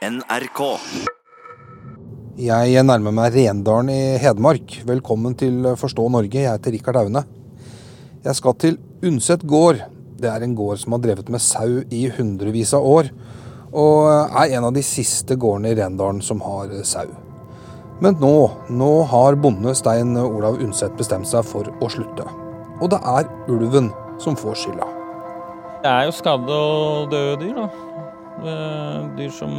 NRK. Jeg nærmer meg Rendalen i Hedmark. Velkommen til Forstå Norge. Jeg heter Rikard Aune. Jeg skal til Undset gård. Det er en gård som har drevet med sau i hundrevis av år, og er en av de siste gårdene i Rendalen som har sau. Men nå, nå har bonde Stein Olav Undset bestemt seg for å slutte. Og det er ulven som får skylda. Det er jo skadde og døde dyr, da. Eh, Dyr som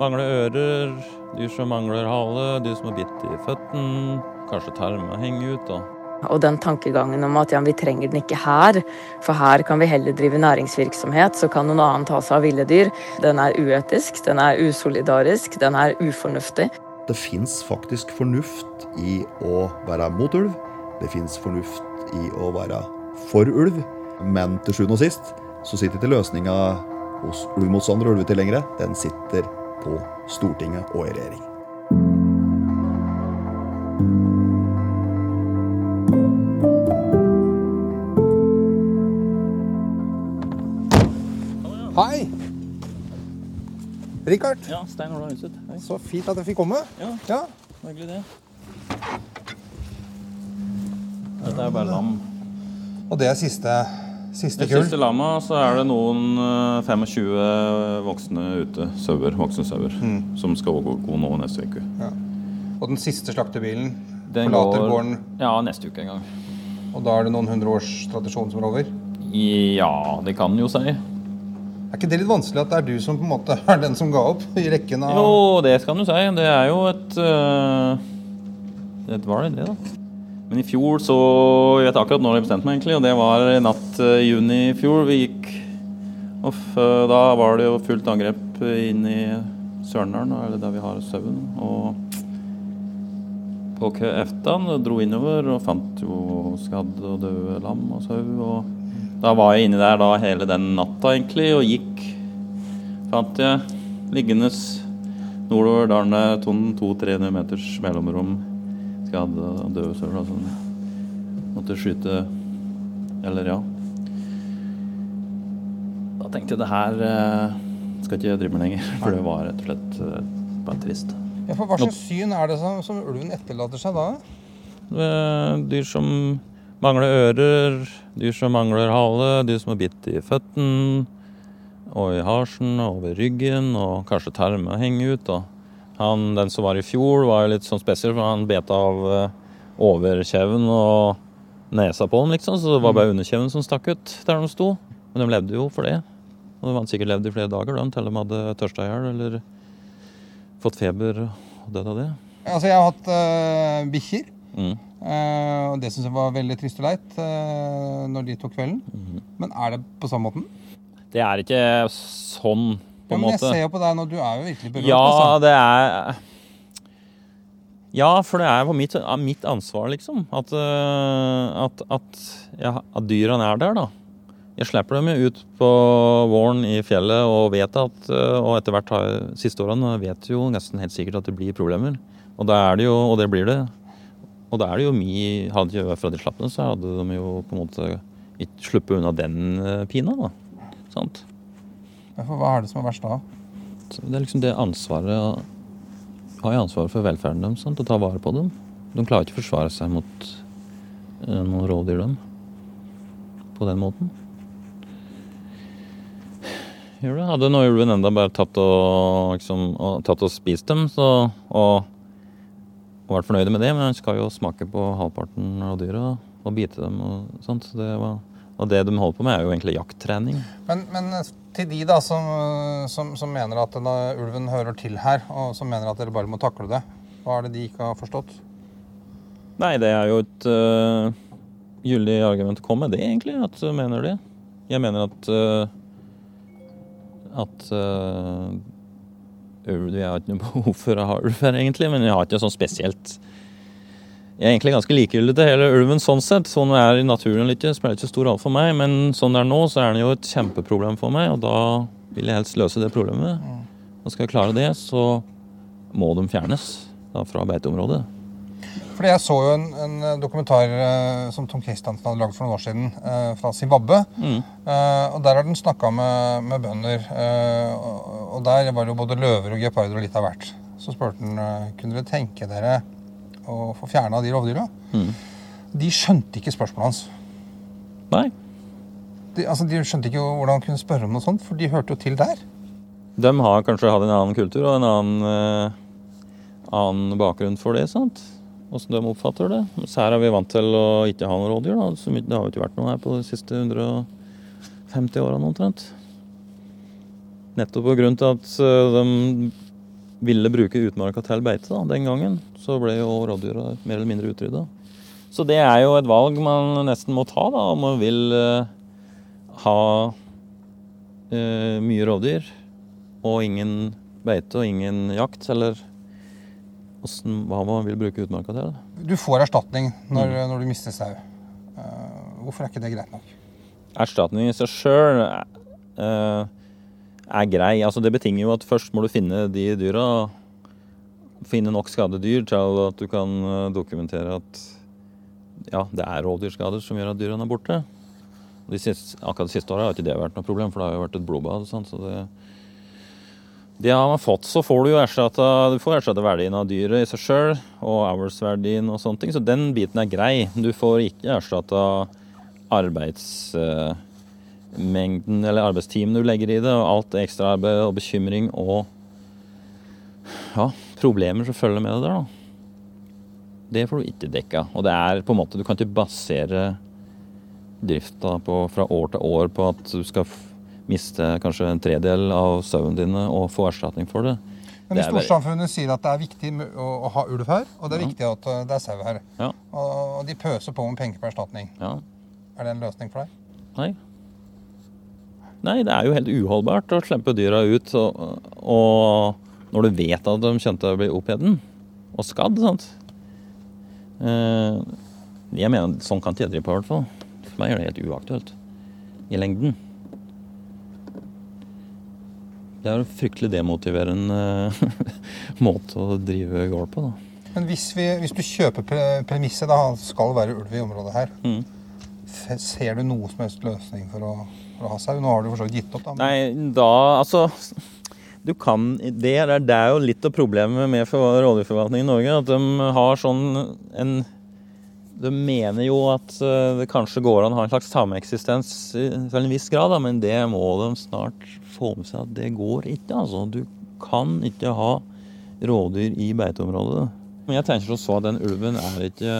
mangler ører, dyr som mangler hale, dyr som er bitt i føttene, kanskje tarmer henger ut. da. Og den tankegangen om at ja, vi trenger den ikke her, for her kan vi heller drive næringsvirksomhet, så kan noen annen ta seg av ville dyr. Den er uetisk, den er usolidarisk, den er ufornuftig. Det fins faktisk fornuft i å være mot ulv. Det fins fornuft i å være for ulv. Men til sjuende og sist så sitter ikke løsninga hos ulvmotstandere og ulvetilhengere. Den sitter på Stortinget og i regjering. Hei! Rikard, Ja, Stein Ola Undset. Hei. så fint at jeg fikk komme. Ja, Ja. hyggelig det. Dette er jo bare lam. Og det er siste, siste kull. siste lama, så er det noen eh, 25 voksne ute, sauer, voksne sauer, som skal gå, gå nå neste uke. Og den siste slaktebilen Den forlater går- gården, Ja, neste uke en gang. og da er det noen hundre års tradisjon som er over. Ja, det kan jo si. Er ikke det litt vanskelig at det er du som på en måte er den som ga opp i rekken av Jo, det kan du si. Det er jo et øh, Et valg, det, da. Men i fjor så Jeg vet akkurat når jeg bestemte meg, egentlig. Og det var i natt i juni i fjor. Vi gikk og Da var det jo fullt angrep inn i Sørendalen, eller der vi har sauen. Og på Køeftan dro innover og fant jo skadde og døde lam og sau. Og da var jeg inni der da hele den natta, egentlig, og gikk fant jeg liggende nordover dalene to 300 meters mellomrom skadde hadde døde sauer. da, som måtte skyte Eller ja. Da tenkte jeg det her eh, skal ikke jeg drive med lenger, for det var rett og slett eh, bare trist. Ja, for Hva slags syn er det som, som ulven etterlater seg da? Eh, Dyr som mangler ører, dyr som mangler hale, dyr som er bitt i føttene og i halsen og ved ryggen, og kanskje tarmer henger ut. da. Han, den som var i fjor, var jo litt sånn spesiell, for han bet av eh, overkjeven og nesa på den, liksom, så det var bare underkjeven som stakk ut der de sto. Men de levde jo for det. Og de hadde sikkert levd i flere dager da, til de hadde tørsta i hjel eller fått feber og dødd av det. Altså, Jeg har hatt øh, bikkjer. Mm. eh, og det syns jeg var veldig trist og leit eh, når de tok kvelden. Mm. Men er det på samme måten? Det er ikke sånn, på Ja, måte. men jeg ser jo på deg nå, du er jo virkelig berørt. Ja, altså. det er Ja, for det er mitt, mitt ansvar, liksom. At, øh, at, at, ja, at dyrene er der, da. Jeg slipper dem jo ut på våren i fjellet og vet at øh, Og etter hvert siste årene vet jo nesten helt sikkert at det blir problemer. Og da er det jo, og det blir det. Og da er det jo mi Hadde jeg vært fra de slapp det, så hadde de jo på en måte ikke sluppet unna den øh, pina, da. Sant? For hva er det som er verst da? Så det er liksom det ansvaret Har jeg ansvaret for velferden deres, å ta vare på dem. De klarer ikke å forsvare seg mot eh, noen rovdyr, dem. På den måten. Gjør det. Hadde nå ulven enda bare tatt og, liksom, og, tatt og spist dem, så, og, og vært fornøyd med det, men han skal jo smake på halvparten av dyra og bite dem og sånt. Så det var, og det de holder på med, er jo egentlig jakttrening. Men, men til de da som, som, som mener at denne ulven hører til her, og som mener at dere bare må takle det, hva er det de ikke har forstått? Nei, det er jo et uh, gyldig argument å komme med det, egentlig. At du mener det. Jeg mener at uh, at uh, ulv Jeg har ikke noe behov for å ha ulv her, egentlig, men jeg har ikke sånn spesielt Jeg er egentlig ganske likegyldig til hele ulven sånn sett. Sånn er i naturen eller ikke, spiller ikke stor rolle for meg. Men sånn det er nå, så er den jo et kjempeproblem for meg, og da vil jeg helst løse det problemet. Og skal jeg klare det, så må de fjernes da, fra beiteområdet. Fordi jeg så jo en, en dokumentar eh, som Tom Kristiansen hadde laget for noen år siden, eh, fra Zimbabwe. Eh, og der har den snakka med, med bønder. Eh, og, og der var det jo både løver og geparder og litt av hvert. Så spurte han eh, kunne dere tenke dere å få fjerna de rovdyra. De skjønte ikke spørsmålet hans. Nei. De, altså, de skjønte ikke hvordan han kunne spørre om noe sånt, for de hørte jo til der. De har kanskje hatt en annen kultur og en annen, eh, annen bakgrunn for det. sant? Åssen de oppfatter det. Så her er vi vant til å ikke ha noen rådyr. da. Det har jo ikke vært noe her på de siste 150 årene omtrent. Nettopp til at eh, de ville bruke utmarka til beite da, den gangen. Så ble jo rådyra mer eller mindre utrydda. Så det er jo et valg man nesten må ta, da, om man vil eh, ha eh, mye rovdyr og ingen beite og ingen jakt, eller hvordan, hva man vil bruke utmarka til. Du får erstatning når, når du mister sau. Uh, hvorfor er ikke det greit nok? Erstatning i seg sjøl er grei. Altså, det betinger jo at først må du finne de dyra. Finne nok skadedyr til at du kan eh, dokumentere at ja, det er rovdyrskader som gjør at dyrene er borte. De siste, akkurat de siste åra har ikke det vært noe problem, for det har jo vært et blodbad. Sant? Så det, det har man fått, så får du jo erstatta Du får erstatta verdien av dyret i seg sjøl, og hours-verdien og sånne ting. Så den biten er grei. Du får ikke erstatta arbeidsmengden eller arbeidstimen du legger i det, og alt ekstraarbeid og bekymring og ja, problemer som følger med det der, da. Det får du ikke dekka. Og det er på en måte Du kan ikke basere drifta på, fra år til år på at du skal miste kanskje en tredel av sauene dine og få erstatning for det. Men hvis storsamfunnet sier at det er viktig å, ha ulv her, og det er viktig at eh, det er sau her, Ja. og de pøser på med penger på erstatning, ja. er det en løsning for deg? Nei. Nei, det er jo helt uholdbart å slippe dyra ut, og, og når du vet at de kommer til å bli oppheden og skadd, sant. Eh, jeg mener, sånn kan ikke jeg drive på, i hvert fall. For meg er det helt uaktuelt. I lengden. Det er en fryktelig demotiverende måte å drive gård på, da. Men hvis, vi, hvis du kjøper pre premisset, da skal det være ulv i området her, Mm. ser du noe som helst løsning for å, for å ha sau? Nå har du for så vidt gitt opp, da. Nei, da altså Du kan Det er, det er jo litt av problemet med for- i Norge. At de har sånn en De mener jo at eh, det kanskje går an å ha en slags sameksistens i- til en viss grad, da, men det må de snart få med seg at det går ikke. altså. Du kan ikke ha rovdyr i beiteområdet. Men jeg tenker som så at den ulven er ikke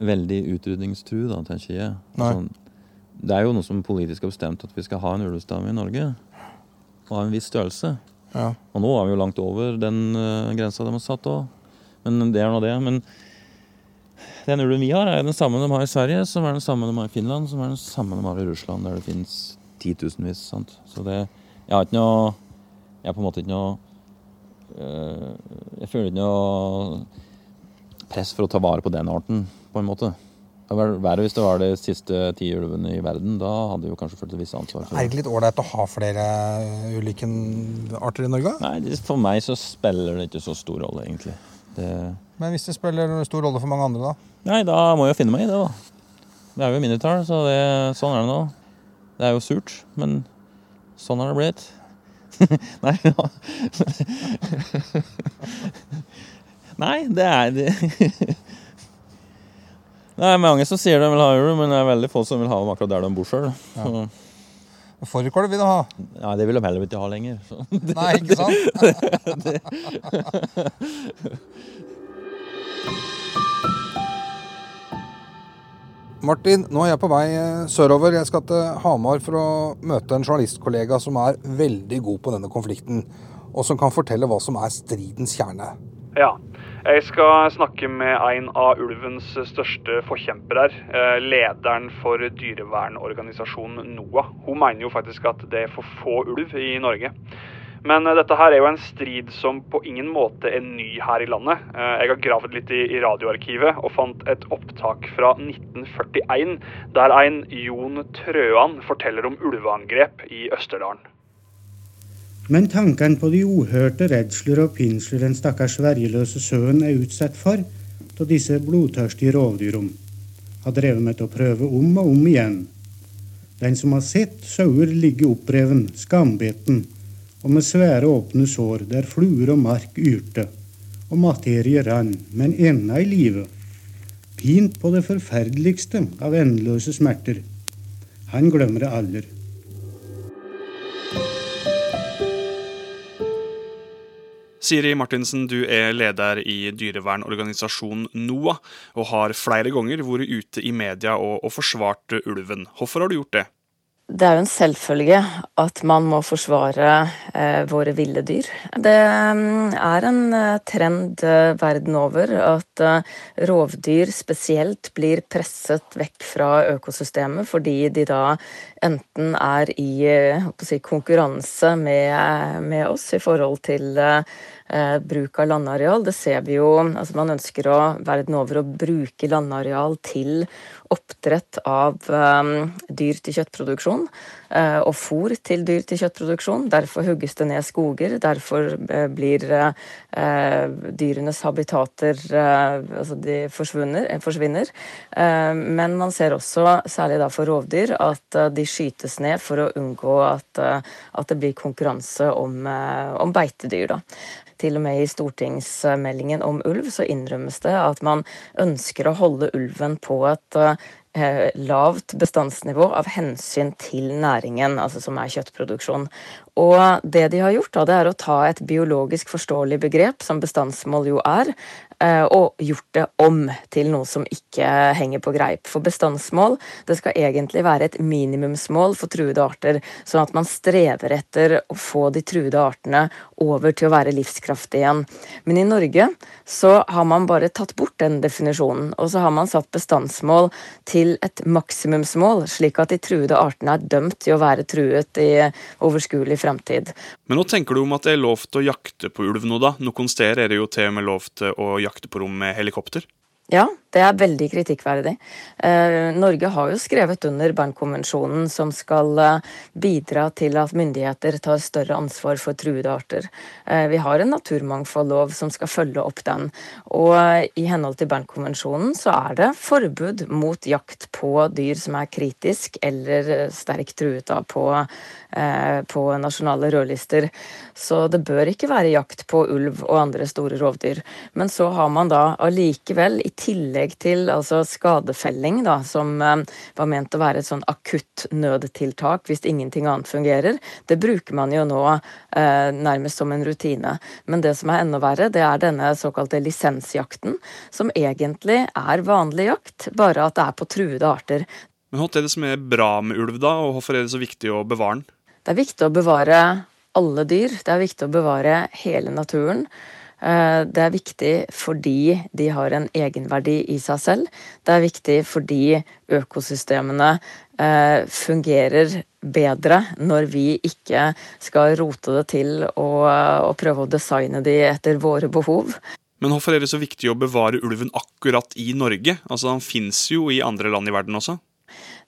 veldig utrydningstru, da, tenker jeg. Nei. Det er jo noe som politisk har bestemt at vi skal ha en ulvestamme i Norge. Og ha en viss størrelse. Ja. Og nå er vi jo langt over den uh, grensa de har satt òg. Men det er nå det. Men den ulven vi har, er den samme de har i Sverige, som er den samme de har i Finland, som er den samme de har i Russland, der det finnes titusenvis. Sant? Så det Jeg har ikke noe Jeg er på en måte ikke noe eh, Jeg føler ikke noe press for å ta vare på den arten, på en måte. Det vært verre hvis det var de siste ti ulvene i verden. Da hadde vi jo kanskje følt et visst ansvar. for Er det ikke litt ålreit å ha flere ulike arter i Norge? Nei, for meg så spiller det ikke så stor rolle, egentlig. Det, Men hvis det spiller stor rolle for mange andre, da? nei, da må jeg jo finne meg i det, da. Det er jo mindretall, så det, sånn er det nå. Det er jo surt, men sånn har det blitt. nei. Nei, det er det. Det er mange som sier de vil ha ulv, men det er veldig få som vil ha dem akkurat der de bor sjøl. Ja. Fårikål vil de ha. Nei, det vil de heller ikke ha lenger. Det, Nei, ikke sant? Martin, nå er jeg på vei eh, sørover. Jeg skal til Hamar for å møte en journalistkollega som er veldig god på denne konflikten, og som kan fortelle hva som er stridens kjerne. Ja. Jeg skal snakke med en av ulvens største forkjempere eh, Lederen for dyrevernorganisasjonen NOAH. Hun mener jo faktisk at det er for få ulv i Norge. Men eh, dette her er jo en strid som på ingen måte er ny her i landet. Eh, Jeg har gravd litt i radioarkivet og fant et opptak fra 1941 der en Jon Trøan forteller om ulveangrep i Østerdalen. Men tankene på de uhørte redsler og pinsler den stakkars vergeløse søen er utsatt for, av disse blodtørstige rovdyrene har drevet med til å prøve om og om igjen. Den som har sett sauer ligge oppreven, skambeten og med svære åpne sår der fluer og mark yrte, og materie rann, men enda i live, pint på det forferdeligste av endeløse smerter, han glemmer det aldri. Siri Martinsen, du er leder i dyrevernorganisasjonen NOAH, og har flere ganger vært ute i media og, og forsvart ulven. Hvorfor har du gjort det? Det er jo en selvfølge at man må forsvare eh, våre ville dyr. Det mm, er en eh, trend eh, verden over at eh, rovdyr spesielt blir presset vekk fra økosystemet fordi de da enten er i eh, si, konkurranse med, med, oss i forhold til eh, bruk av landareal. Det ser vi jo. altså Man ønsker å verden over å bruke landareal til oppdrett av um, dyr til kjøttproduksjon uh, og fôr til dyr til kjøttproduksjon. Derfor hugges det ned skoger. Derfor uh, blir uh, dyrenes habitater altså de forsvinner. men man ser også, særlig for rovdyr, at de skytes ned for å unngå at, at det blir konkurranse om, om beitedyr. da til og med i stortingsmeldingen om ulv så innrømmes det at man ønsker å holde ulven på et eh, lavt bestandsnivå av hensyn til næringen, altså som er kjøttproduksjon. Og det de har gjort, da, det er å ta et biologisk forståelig begrep, som bestandsmål jo er, Eh, og gjort det om til noe som ikke henger på greip. For bestandsmål det skal egentlig være et minimumsmål for truede arter, sånn at man strever etter å få de truede artene over til å være livskraftige igjen. Men i Norge så har man bare tatt bort den definisjonen, og så har man satt bestandsmål til et maksimumsmål, slik at de truede artene er dømt til å være truet i overskuelig fremtid. Men nå tenker du om at det er lov til å jakte på ulv nå, da? Noen steder er det jo til og med lov til å jakte jakte på rom med helikopter? Ja, det er veldig kritikkverdig. Eh, Norge har jo skrevet under Bernkonvensjonen som skal eh, bidra til at myndigheter tar større ansvar for truede arter. Eh, vi har en naturmangfoldlov som skal følge opp den. Og i henhold til Bernkonvensjonen så er det forbud mot jakt på dyr som er kritisk eller sterkt truet av på, på nasjonale rødlister. Så det bør ikke være jakt på ulv og andre store rovdyr. Men så har man da allikevel, i tillegg til altså skadefelling, da, som eh, var ment å være et sånn akutt nødtiltak hvis ingenting annet fungerer, det bruker man jo nå eh, nærmest som en rutine. Men det som er enda verre, det er denne såkalte lisensjakten, som egentlig er vanlig jakt, bare at det er på truede arter. Men Hva er det som er bra med ulv, da, og hvorfor er det så viktig å bevare den? Det er viktig å bevare alle dyr. Det er viktig å bevare hele naturen. Eh, det er viktig fordi de har en egenverdi i seg selv. Det er viktig fordi økosystemene eh, fungerer bedre når vi ikke skal rote det til og, og prøve å designe de etter våre behov. Men hvorfor er det så viktig å bevare ulven akkurat i Norge? Altså, Den fins jo i andre land i verden også?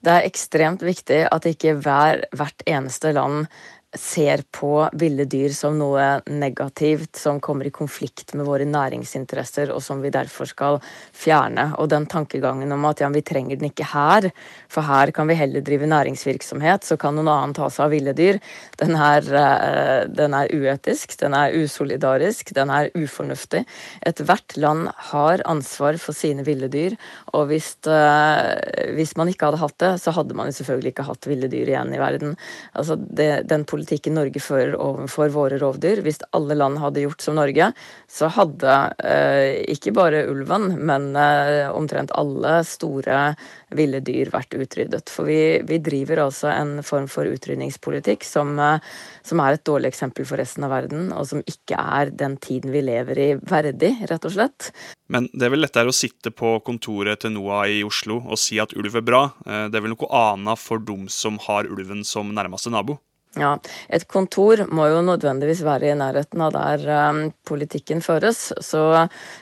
Det er ekstremt viktig at ikke hver, hvert eneste land ser på ville dyr som noe negativt som kommer i konflikt med våre næringsinteresser, og som vi derfor skal fjerne. Og den tankegangen om at ja, vi trenger den ikke her, for her kan vi heller drive næringsvirksomhet, så kan noen annen ta seg av ville dyr, den er, eh, den er uetisk, den er usolidarisk, den er ufornuftig. Ethvert land har ansvar for sine ville dyr, og hvis, eh, hvis man ikke hadde hatt det, så hadde man selvfølgelig ikke hatt ville dyr igjen i verden. Altså det, den politikken politikken Norge fører overfor våre rovdyr. Hvis alle land hadde gjort som Norge, så hadde eh, ikke bare ulven, men eh, omtrent alle store ville dyr vært utryddet. For vi, vi driver altså en form for utrydningspolitikk som, eh, som, er et dårlig eksempel for resten av verden, og som ikke er den tiden vi lever i, verdig, rett og slett. Men det er vel lettere å sitte på kontoret til NOAH i Oslo og si at ulv er bra. Eh, det er vel noe annet for dem som har ulven som nærmeste nabo? Ja, Et kontor må jo nødvendigvis være i nærheten av der um, politikken føres. Så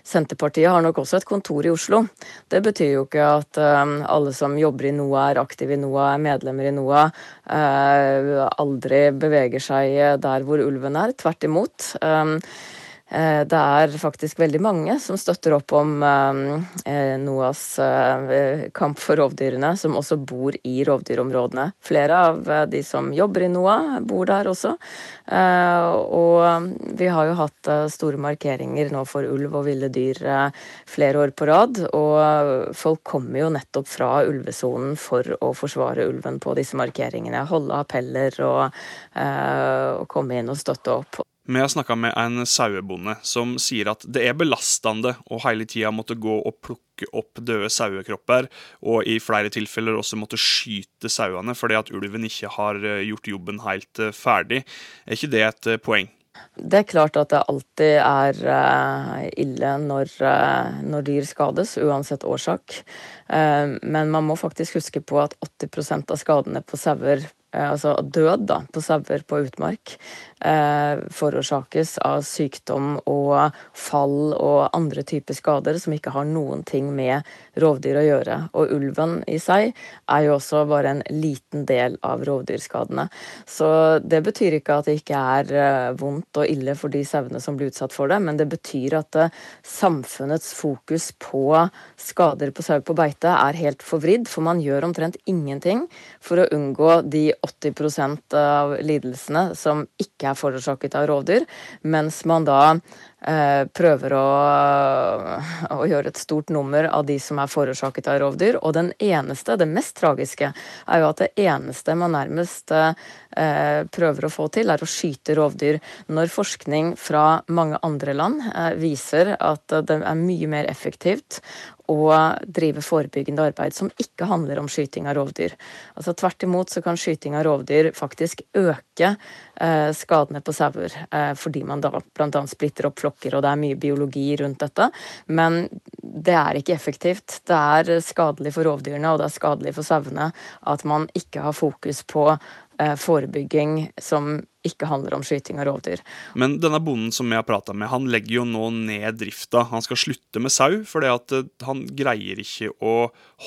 Senterpartiet har nok også et kontor i Oslo. Det betyr jo ikke at um, alle som jobber i NOA, er aktive i NOA, er medlemmer i NOA, uh, aldri beveger seg der hvor ulven er. Tvert imot. Um, det er faktisk veldig mange som støtter opp om eh, NOAs kamp for rovdyrene, som også bor i rovdyrområdene. Flere av de som jobber i NOAH, bor der også. Og vi har jo hatt store markeringer nå for ulv og ville dyr flere år på rad. Og folk kommer jo nettopp fra ulvesonen for å forsvare ulven på disse markeringene. Holde appeller og, og komme inn og støtte opp. Vi har snakka med en sauebonde som sier at det er belastende å hele tida måtte gå og plukke opp døde sauekropper, og i flere tilfeller også måtte skyte sauene fordi at ulven ikke har eh, gjort jobben helt eh, ferdig. Er ikke det et eh, poeng? Det er klart at det alltid er ille når, når dyr skades, uansett årsak. Men man må faktisk huske på at 80% av skadene på sauer altså død da, på sauer på utmark, eh, forårsakes av sykdom og fall og andre typer skader som ikke har noen ting med rovdyr å gjøre. Og ulven i seg er jo også bare en liten del av rovdyrskadene. Så det betyr ikke at det ikke er eh, vondt og ille for de sauene som blir utsatt for det, men det betyr at eh, samfunnets fokus på skader på sau på beite er helt forvridd, for man gjør omtrent ingenting for å unngå de 80% av lidelsene som ikke er forårsaket av rovdyr, mens man da eh, prøver å, å, gjøre et stort nummer av de som er forårsaket av rovdyr. Og den eneste, det mest tragiske, er jo at det eneste man nærmest eh, prøver å få til, er å skyte rovdyr. Når forskning fra mange andre land eh, viser at det er mye mer effektivt å drive forebyggende arbeid som ikke handler om skyting av rovdyr. Altså Tvert imot så kan skyting av rovdyr faktisk øke eh, skadene på sauer, eh, fordi man da bl.a. splitter opp flokker, og det er mye biologi rundt dette. Men det er ikke effektivt. Det er skadelig for rovdyrene, og det er skadelig for sauene at man ikke har fokus på forebygging som ikke handler om skyting av rovdyr. Men denne bonden som jeg har prata med, han legger jo nå ned drifta. Han skal slutte med sau, fordi at eh, han greier ikke å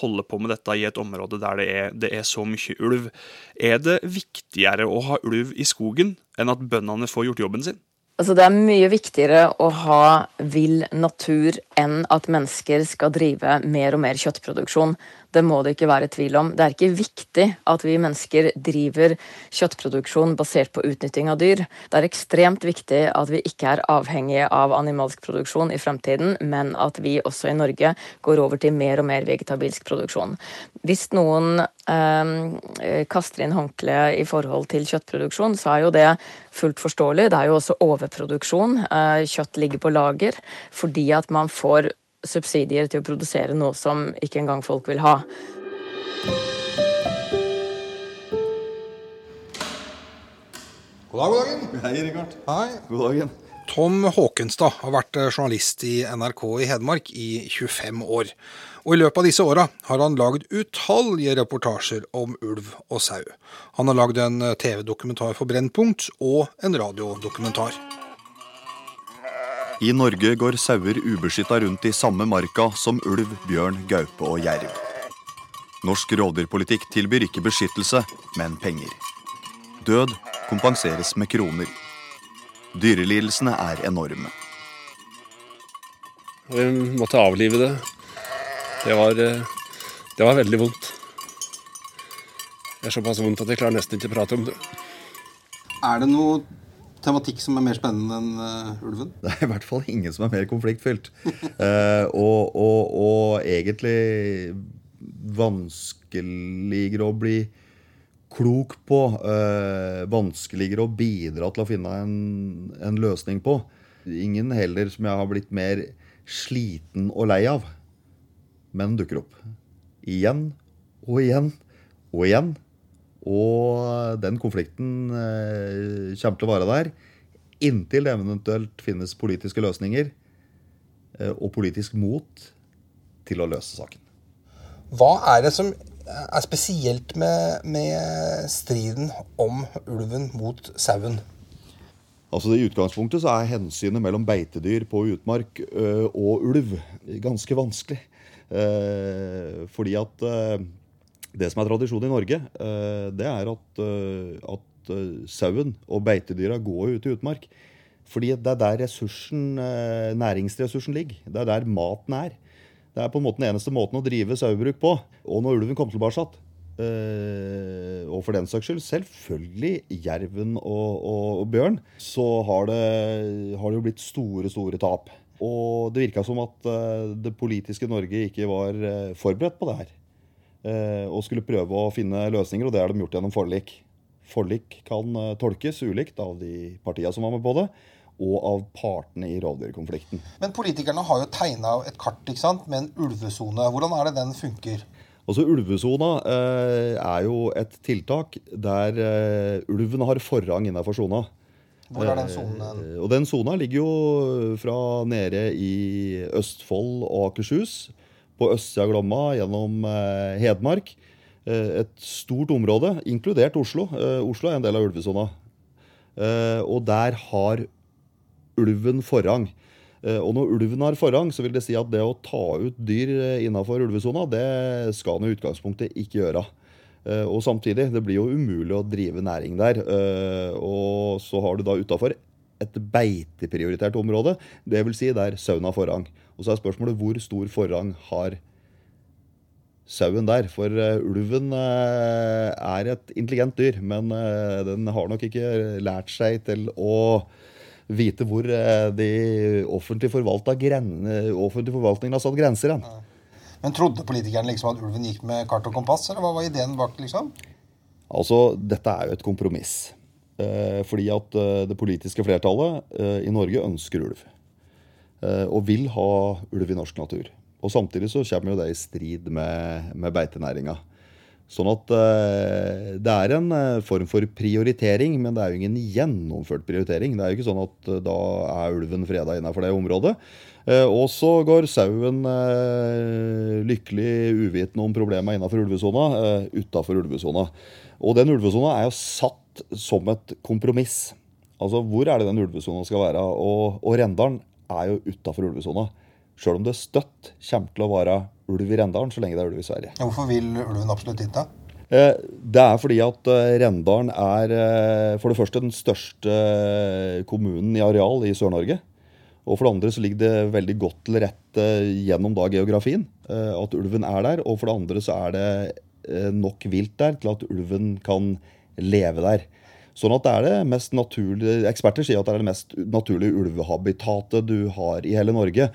holde på med dette i et område der det er, det er så mye ulv. Er det viktigere å ha ulv i skogen enn at bøndene får gjort jobben sin? Altså, det er mye viktigere å ha vill natur enn at mennesker skal drive mer og mer kjøttproduksjon. Det må det ikke være tvil om. Det er ikke viktig at vi mennesker driver kjøttproduksjon basert på utnytting av dyr. Det er ekstremt viktig at vi ikke er avhengige av animalsk produksjon i fremtiden, men at vi også i Norge går over til mer og mer vegetabilsk produksjon. Hvis noen eh, kaster inn håndkleet i forhold til kjøttproduksjon, så er jo det fullt forståelig. Det er jo også overproduksjon. Eh, kjøtt ligger på lager fordi at man får subsidier til å produsere noe som ikke engang folk vil ha. God dag, god dagen. Hei, Rikard. Hei. God dagen. Tom Håkenstad har vært eh, journalist i NRK i Hedmark i 25 år. Og i løpet av disse åra har han lagd utallige reportasjer om ulv og sau. Han har lagd en eh, TV-dokumentar for Brennpunkt og en radiodokumentar. I Norge går sauer ubeskytta rundt i samme marka som ulv, bjørn, gaupe og jerv. Norsk rovdyrpolitikk tilbyr ikke beskyttelse, men penger. Død kompenseres med kroner. Dyrelidelsene er enorme. Vi måtte avlive det. Det var, eh, det var veldig vondt. Det er såpass vondt at jeg klarer nesten ikke å prate om det. Er det noe tematikk som er mer spennende enn uh, ulven? Det er i hvert fall ingen som er mer konfliktfylt. uh, og, og, og, egentlig vanskeligere å bli klok på. Uh, vanskeligere å bidra til å finne en, en, løsning på. Ingen heller som jeg har blitt mer sliten og lei av. Men dukker opp. Igjen og igjen og igjen. Og den konflikten eh, kommer til å være der inntil det eventuelt finnes politiske løsninger eh, og politisk mot til å løse saken. Hva er det som er spesielt med, med striden om ulven mot sauen? Altså I utgangspunktet så er hensynet mellom beitedyr på utmark ø, og ulv ganske vanskelig. Eh, fordi at det som er tradisjon i Norge, eh, det er at, eh, at eh, sauen og beitedyra går ut i utmark. Fordi det er der ressursen, næringsressursen ligger. Det er der maten er. Det er på en måte den eneste måten å drive sauebruk på. Og når ulven kom tilbake, og for den saks skyld selvfølgelig jerven og, og, og bjørn, så har det, har det jo blitt store, store tap. Og det virka som at det politiske Norge ikke var forberedt på det her. Eh, og skulle prøve å finne løsninger, og det har de gjort gjennom forlik. Forlik kan eh, tolkes ulikt av de partiene som var med på det, og av partene i rovdyrkonflikten. Men politikerne har jo tegna et kart ikke sant, med en ulvesone. Hvordan er det den funker? Altså Ulvesona eh, er jo et tiltak der eh, ulven har forrang innenfor sona. Hvor er den sonen? Eh, og den sona ligger jo fra nede i Østfold og Akershus, på østsida av Glomma, gjennom eh, Hedmark. Eh, et stort område, inkludert Oslo. Eh, Oslo er en del av ulvesona. Og der har ulven forrang. Og når ulven har forrang, så vil det si at det å ta ut dyr innafor ulvesona, det skal den i utgangspunktet ikke gjøre. Og samtidig, det blir jo umulig å drive næring der. Og så har du da utafor et beiteprioritert område, dvs. Si der sauen har forrang. Og så er spørsmålet hvor stor forrang har sauen der. For eh, ulven eh, er et intelligent dyr, men eh, den har nok ikke lært seg til å vite hvor de offentlig, offentlig forvaltningen har satt grenser hen. Men trodde politikerne liksom at ulven gikk med kart og kompass, eller hva var ideen bak, liksom? Altså, dette er jo et kompromiss. Eh, fordi at eh, det politiske flertallet eh, i Norge ønsker ulv. Eh, og vil ha ulv i norsk natur. Og samtidig så kommer jo det i strid med, med beitenæringa. Sånn at eh, det er en eh, form for prioritering, men det er jo ingen gjennomført prioritering. Det er jo ikke sånn at da er ulven freda innenfor det området. Og så går sauen lykkelig uvitende om problemet innenfor ulvesona, eh, utafor ulvesona. Og den ulvesona er jo satt som et kompromiss. Altså, hvor er det den ulvesona skal være? Og, og Rendalen er jo utafor ulvesona. Sjøl om det støtt kommer til å være ulv i Rendalen så lenge det er ulv i Sverige. Hvorfor vil ulven absolutt dit, da? Eh, Det er fordi at eh, Rendalen er eh, for det første den største kommunen i areal i Sør-Norge. Og for det andre så ligger det veldig godt til rette gjennom da geografien at ulven er der. Og for det andre så er det nok vilt der til at ulven kan leve der. Sånn at det er det mest naturlige Eksperter sier at det er det mest naturlige ulvehabitatet du har i hele Norge.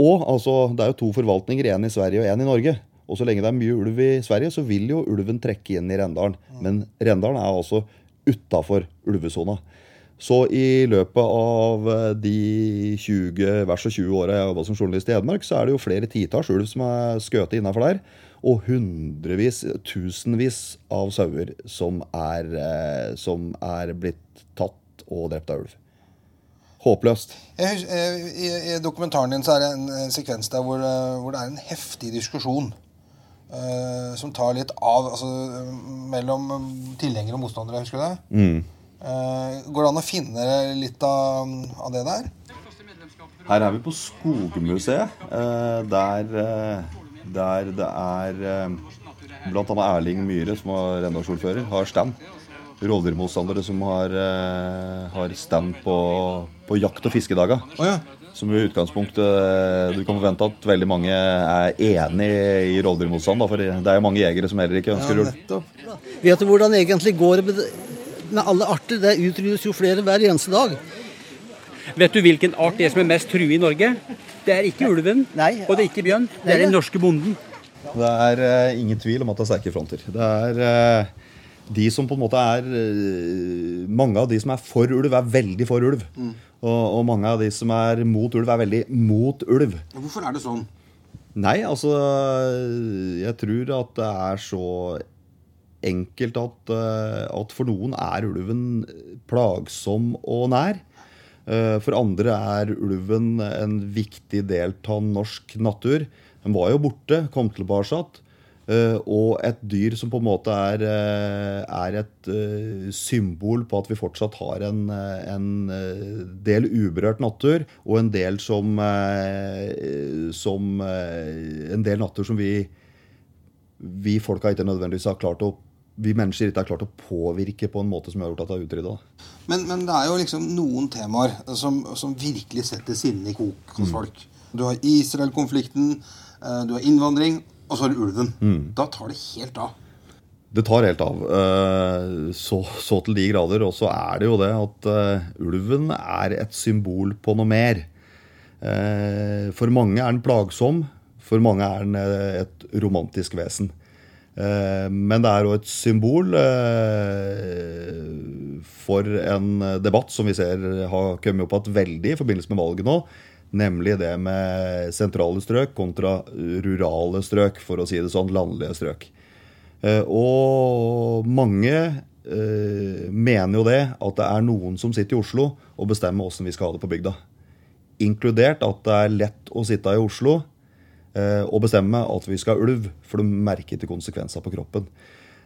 Og altså, det er jo to forvaltninger, én i Sverige og én i Norge. Og så lenge det er mye ulv i Sverige, så vil jo ulven trekke inn i Rendalen. Men Rendalen er altså utafor ulvesona. Så i løpet av eh, de 20, vers og 20 åra jeg jobba som journalist i Hedmark, så er det jo flere titalls ulv som er skutt innafor der. Og hundrevis, tusenvis av sauer som er, eh, som er blitt tatt og drept av ulv. Håpløst. Eh, I, I dokumentaren din så er det en, en sekvens der hvor, eh, hvor det er en heftig diskusjon. Uh, som tar litt av altså, mellom tilhengere og motstandere, husker du det? Mm. Uh, går det an å finne litt av, av det der? Her er vi på Skogmuseet, Uh, der, der det er bl.a. blant annet Erling Myhre, som var Rendalsordfører, har stand. Rovdyrmotstandere som har, eh, har stand på, på jakt- og fiskedager. Oh, ja. Som i utgangspunktet eh, Du kan forvente at veldig mange er enig i rovdyrmotstand. For det er jo mange jegere som heller ikke ønsker ulv. Ja, Vet du hvordan det egentlig går med, med alle arter? Det utryddes jo flere hver eneste dag. Vet du hvilken art det er som er mest truet i Norge? Det er ikke ulven, Nei. og det er ikke bjørn. Det er den norske bonden. Det er uh, ingen tvil om at det er sterke fronter. Det er uh, de som på en måte er uh, Mange av de som er for ulv, er veldig for ulv. Og, og mange av de som er mot ulv, er veldig mot ulv. Hvorfor er det sånn? Nei, altså Jeg tror at det er så enkelt at, at for noen er ulven plagsom og nær. Eh, For andre er ulven en viktig del av norsk natur. Den var jo borte, kom tilbake eh, Og et dyr som på en måte er, eh, er et symbol på at vi fortsatt har en, en del uberørt natur, og en del som, som En del natur som vi, vi folka ikke nødvendigvis har klart å vi mennesker ikke har klart å påvirke på en måte som har gjort at det er utrydda. Men, men det er jo liksom noen temaer som, som virkelig setter sinnet i kok hos folk. Du har Israel-konflikten, eh, du har innvandring, og så har du ulven. Da tar det helt av. Det tar helt av. eh, Så, så til de grader. Og så er det jo det at eh, ulven er et symbol på noe mer. For mange er den plagsom. For mange er den et romantisk vesen. Eh, Men det er jo et symbol eh, for en debatt som vi ser har kommet opp igjen veldig i forbindelse med valget nå. Nemlig det med sentrale strøk kontra rurale strøk, for å si det sånn. Landlige strøk. Eh, Og mange mener jo det, at det er noen som sitter i Oslo og bestemmer åssen vi skal ha det på bygda. Inkludert at det er lett å sitte i Oslo og bestemme at vi skal ha ulv, for du merker ikke konsekvenser på kroppen.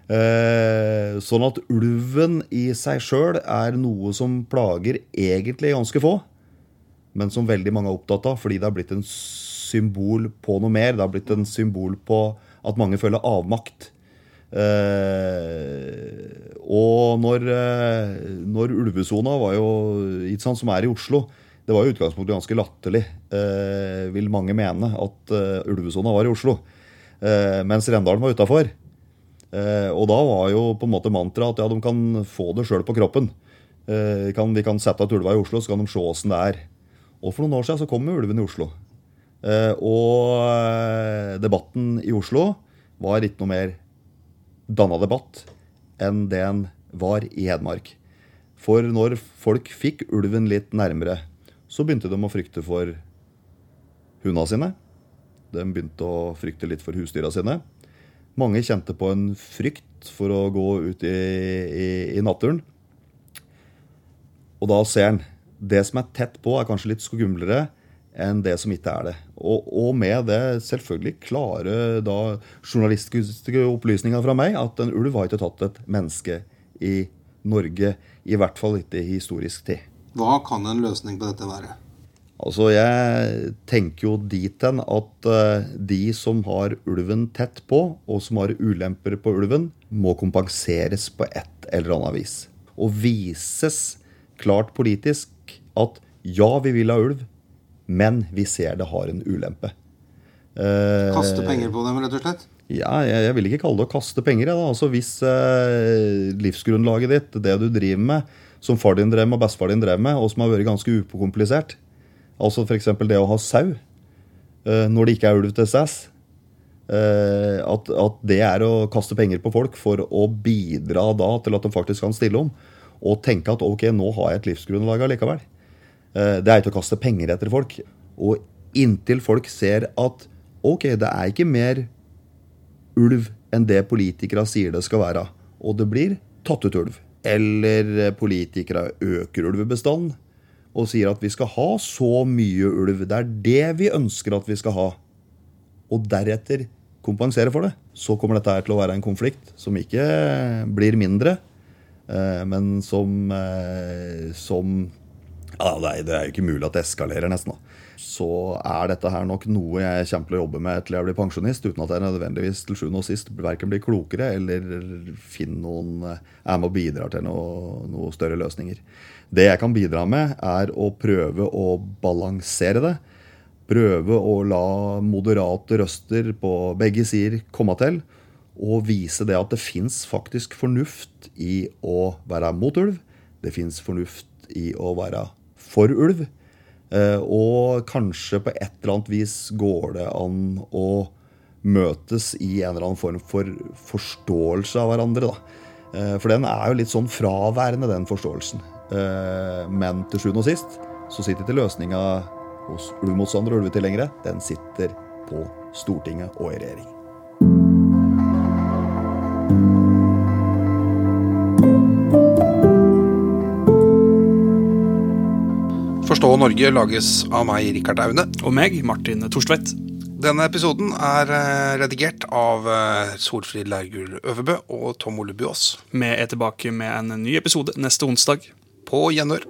Eh, sånn at ulven i seg sjøl er noe som plager egentlig ganske få, men som veldig mange er opptatt av, fordi det har blitt en symbol på noe mer. Det har blitt en symbol på at mange føler avmakt. Eh, og når, eh, når ulvesona var jo som er i Oslo Det var jo utgangspunktet ganske latterlig, eh, vil mange mene, at eh, ulvesona var i Oslo. Eh, mens Rendalen var utafor. Eh, og da var jo på en måte mantraet at ja, de kan få det sjøl på kroppen. Eh, kan, vi kan sette ut ulva i Oslo, så kan de se åssen det er. Og for noen år siden så kom ulven i Oslo. Eh, og eh, debatten i Oslo var ikke noe mer danna debatt enn det den var i Hedmark. For når folk fikk ulven litt nærmere, så begynte de å frykte for hundene sine. De begynte å frykte litt for husdyra sine. Mange kjente på en frykt for å gå ut i, i, i naturen. Og da ser en det som er tett på, er kanskje litt skumlere enn det som ikke er det. Og, og med det selvfølgelig klare da, journalistiske opplysninger fra meg at en ulv har ikke tatt et menneske i Norge, i hvert fall ikke i historisk tid. Hva kan en løsning på dette være? Altså, Jeg tenker jo dit hen at eh, de som har ulven tett på, og som har ulemper på ulven, må kompenseres på et eller annet vis. Og vises klart politisk at ja, vi vil ha ulv, men vi ser det har en ulempe. Eh, Kaste penger på dem, rett og slett? ja, jeg, jeg vil ikke kalle det å kaste penger. Altså Hvis eh, livsgrunnlaget ditt, det du driver med, som far din drev med og bestefar din drev med, og som har vært ganske ukomplisert, altså f.eks. det å ha sau eh, når det ikke er ulv til stede, eh, at, at det er å kaste penger på folk for å bidra da til at de faktisk kan stille om, og tenke at ok, nå har jeg et livsgrunnlag allikevel. Eh, Det er ikke å kaste penger etter folk. Og inntil folk ser at ok, det er ikke mer ulv enn det politikere sier det skal være, og det blir tatt ut ulv. Eller politikere øker ulvebestanden og sier at vi skal ha så mye ulv. Det er det vi ønsker at vi skal ha. Og deretter kompensere for det. Så kommer dette til å være en konflikt som ikke blir mindre, eh, men som, eh, som ja, det er jo ikke mulig at det eskalerer, nesten. da. Så er dette her nok noe jeg kommer til å jobbe med til jeg blir pensjonist, uten at jeg nødvendigvis til sjuende og sist verken blir klokere eller finner noen er med og bidrar til noen noe større løsninger. Det jeg kan bidra med, er å prøve å balansere det. Prøve å la moderate røster på begge sider komme til. Og vise det at det fins faktisk fornuft i å være mot ulv. Det fins fornuft i å være for ulv. Eh, Og kanskje på et eller annet vis går det an å møtes i en eller annen form for forståelse av hverandre. da. Eh, For den er jo litt sånn fraværende, den forståelsen. Eh, Men til sjuende og sist så sitter ikke løsninga hos ulvemotstandere og ulvetilhengere. Den sitter på Stortinget og i regjering. Forstå Norge lages av meg, Rikard Aune. Og meg, Martin Torstvedt. Denne episoden er eh, redigert av eh, Solfrid Leirgull Øverbø og Tom Ole Buås. Vi er tilbake med en ny episode neste onsdag. På gjenhør.